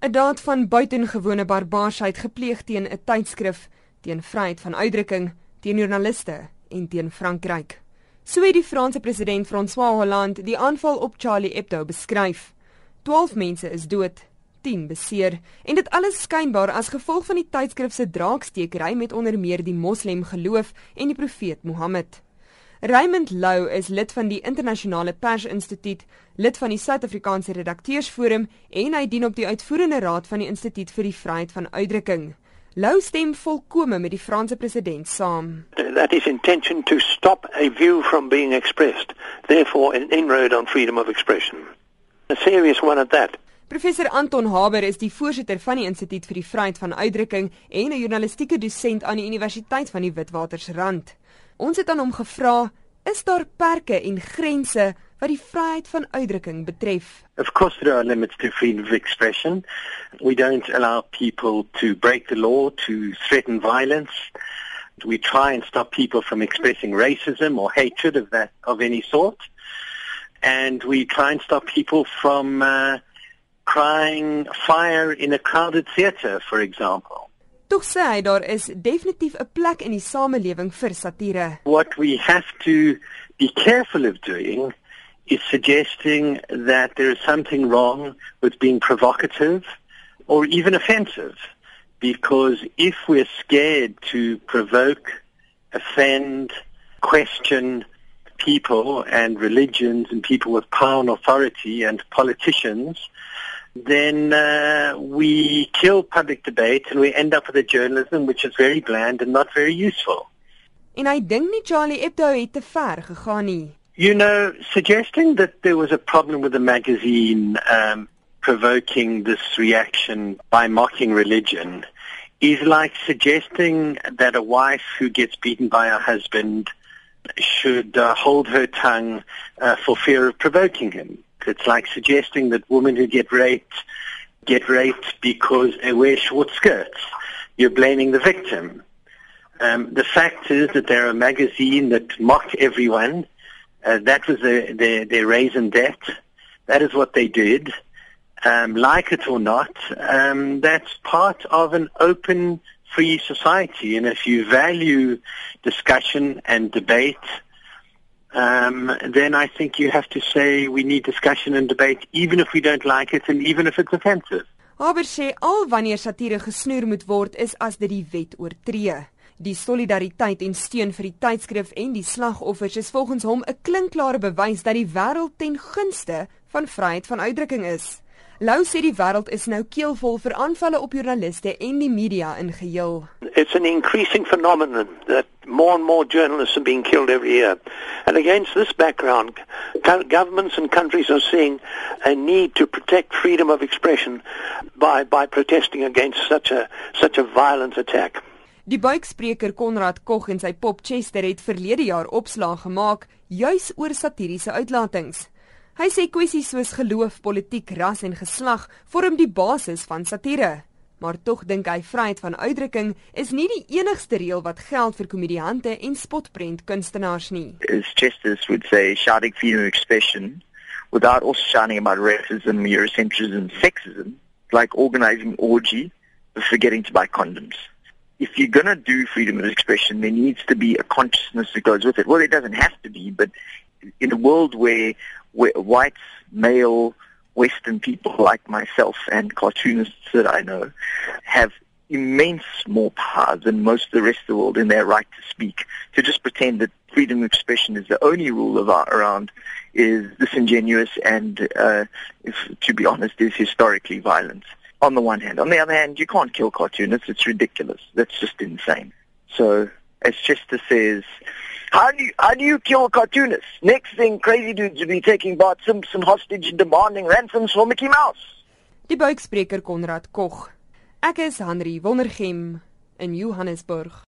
'n daad van buitengewone barbaarsheid gepleeg teen 'n tydskrif, teen vryheid van uitdrukking, teen joernaliste en teen Frankryk. So het die Franse president François Hollande die aanval op Charlie Hebdo beskryf. 12 mense is dood, 10 beseer en dit alles skynbaar as gevolg van die tydskrif se draaksteekery met onder meer die moslem geloof en die profeet Mohammed. Raymond Lou is lid van die Internasionale Pers Instituut, lid van die Suid-Afrikaanse Redakteursforum en hy dien op die uitvoerende raad van die Instituut vir die Vryheid van Uitdrukking. Lou stem volkome met die Franse president saam. That is intention to stop a view from being expressed, therefore an inroad on freedom of expression. A serious one at that. Professor Anton Haber is die voorsitter van die Instituut vir die Vryheid van Uitdrukking en 'n journalistieke dosent aan die Universiteit van die Witwatersrand. Ons het aan hom gevra, is daar perke en grense wat die vryheid van uitdrukking betref? Of course there are limits to freedom of expression. We don't allow people to break the law, to threaten violence. We try and stop people from expressing racism or hatred of that of any sort. And we try and stop people from uh, crying fire in a crowded theater, for example. Tog sê hy daar is definitief 'n plek in die samelewing vir satire. What we have to be careful of doing is suggesting that there is something wrong with being provocative or even offensive because if we're scared to provoke, offend, question people and religions and people with power and authority and politicians then uh, we kill public debate and we end up with a journalism which is very bland and not very useful. En I dink nie Charlie Hebdo het te ver gegaan nie. You know, suggesting that there was a problem with the magazine um, provoking this reaction by mocking religion is like suggesting that a wife who gets beaten by her husband should uh, hold her tongue uh, for fear of provoking him. It's like suggesting that women who get raped get raped because they wear short skirts. You're blaming the victim. Um, the fact is that they're a magazine that mocked everyone. Uh, that was their, their, their raison d'etre. That is what they did. Um, like it or not, um, that's part of an open, free society. And if you value discussion and debate, um, then I think you have to say we need discussion and debate, even if we don't like it and even if it's offensive. Haber sê al wanneer satire gesnoer moet word is as dit die wet oortree. Die solidariteit en steun vir die tydskrif en die slagoffers is volgens hom 'n klinkklare bewys dat die wêreld ten gunste van vryheid van uitdrukking is. Lou sê die wêreld is nou keelvol vir aanvalle op joernaliste en die media in geheel. It's an increasing phenomenon that more and more journalists are being killed every year. And against this background, governments and countries are seeing a need to protect freedom of expression by by protesting against such a such a violent attack. Die buikspreker Konrad Koch en sy pop Chester het verlede jaar opslag gemaak juis oor satiriese uitlatings. Hy sê kwessies soos geloof, politiek, ras en geslag vorm die basis van satire. Maar tog dink hy vryheid van uitdrukking is nie die enigste reël wat geld vir komediante en spotprent kunstenaars nie. As Chester's would say, shouting freedom of expression without also shouting about racism, Eurocentrism, sexism, like organizing orgy, but forgetting to buy condoms. If you're going to do freedom of expression, there needs to be a consciousness that goes with it. Well, it doesn't have to be, but in a world where white male Western people like myself and cartoonists that I know have immense more power than most of the rest of the world in their right to speak. To just pretend that freedom of expression is the only rule of our, around is disingenuous and, uh, if, to be honest, is historically violent. On the one hand. On the other hand, you can't kill cartoonists. It's ridiculous. That's just insane. So, as Chester says, How do you, how do you kill cartoonists? Next thing, crazy dudes will be taking Bart Simpson hostage and demanding ransoms for Mickey Mouse. Die buikspreker Konrad Koch. Ek is Henry Wondergem in Johannesburg.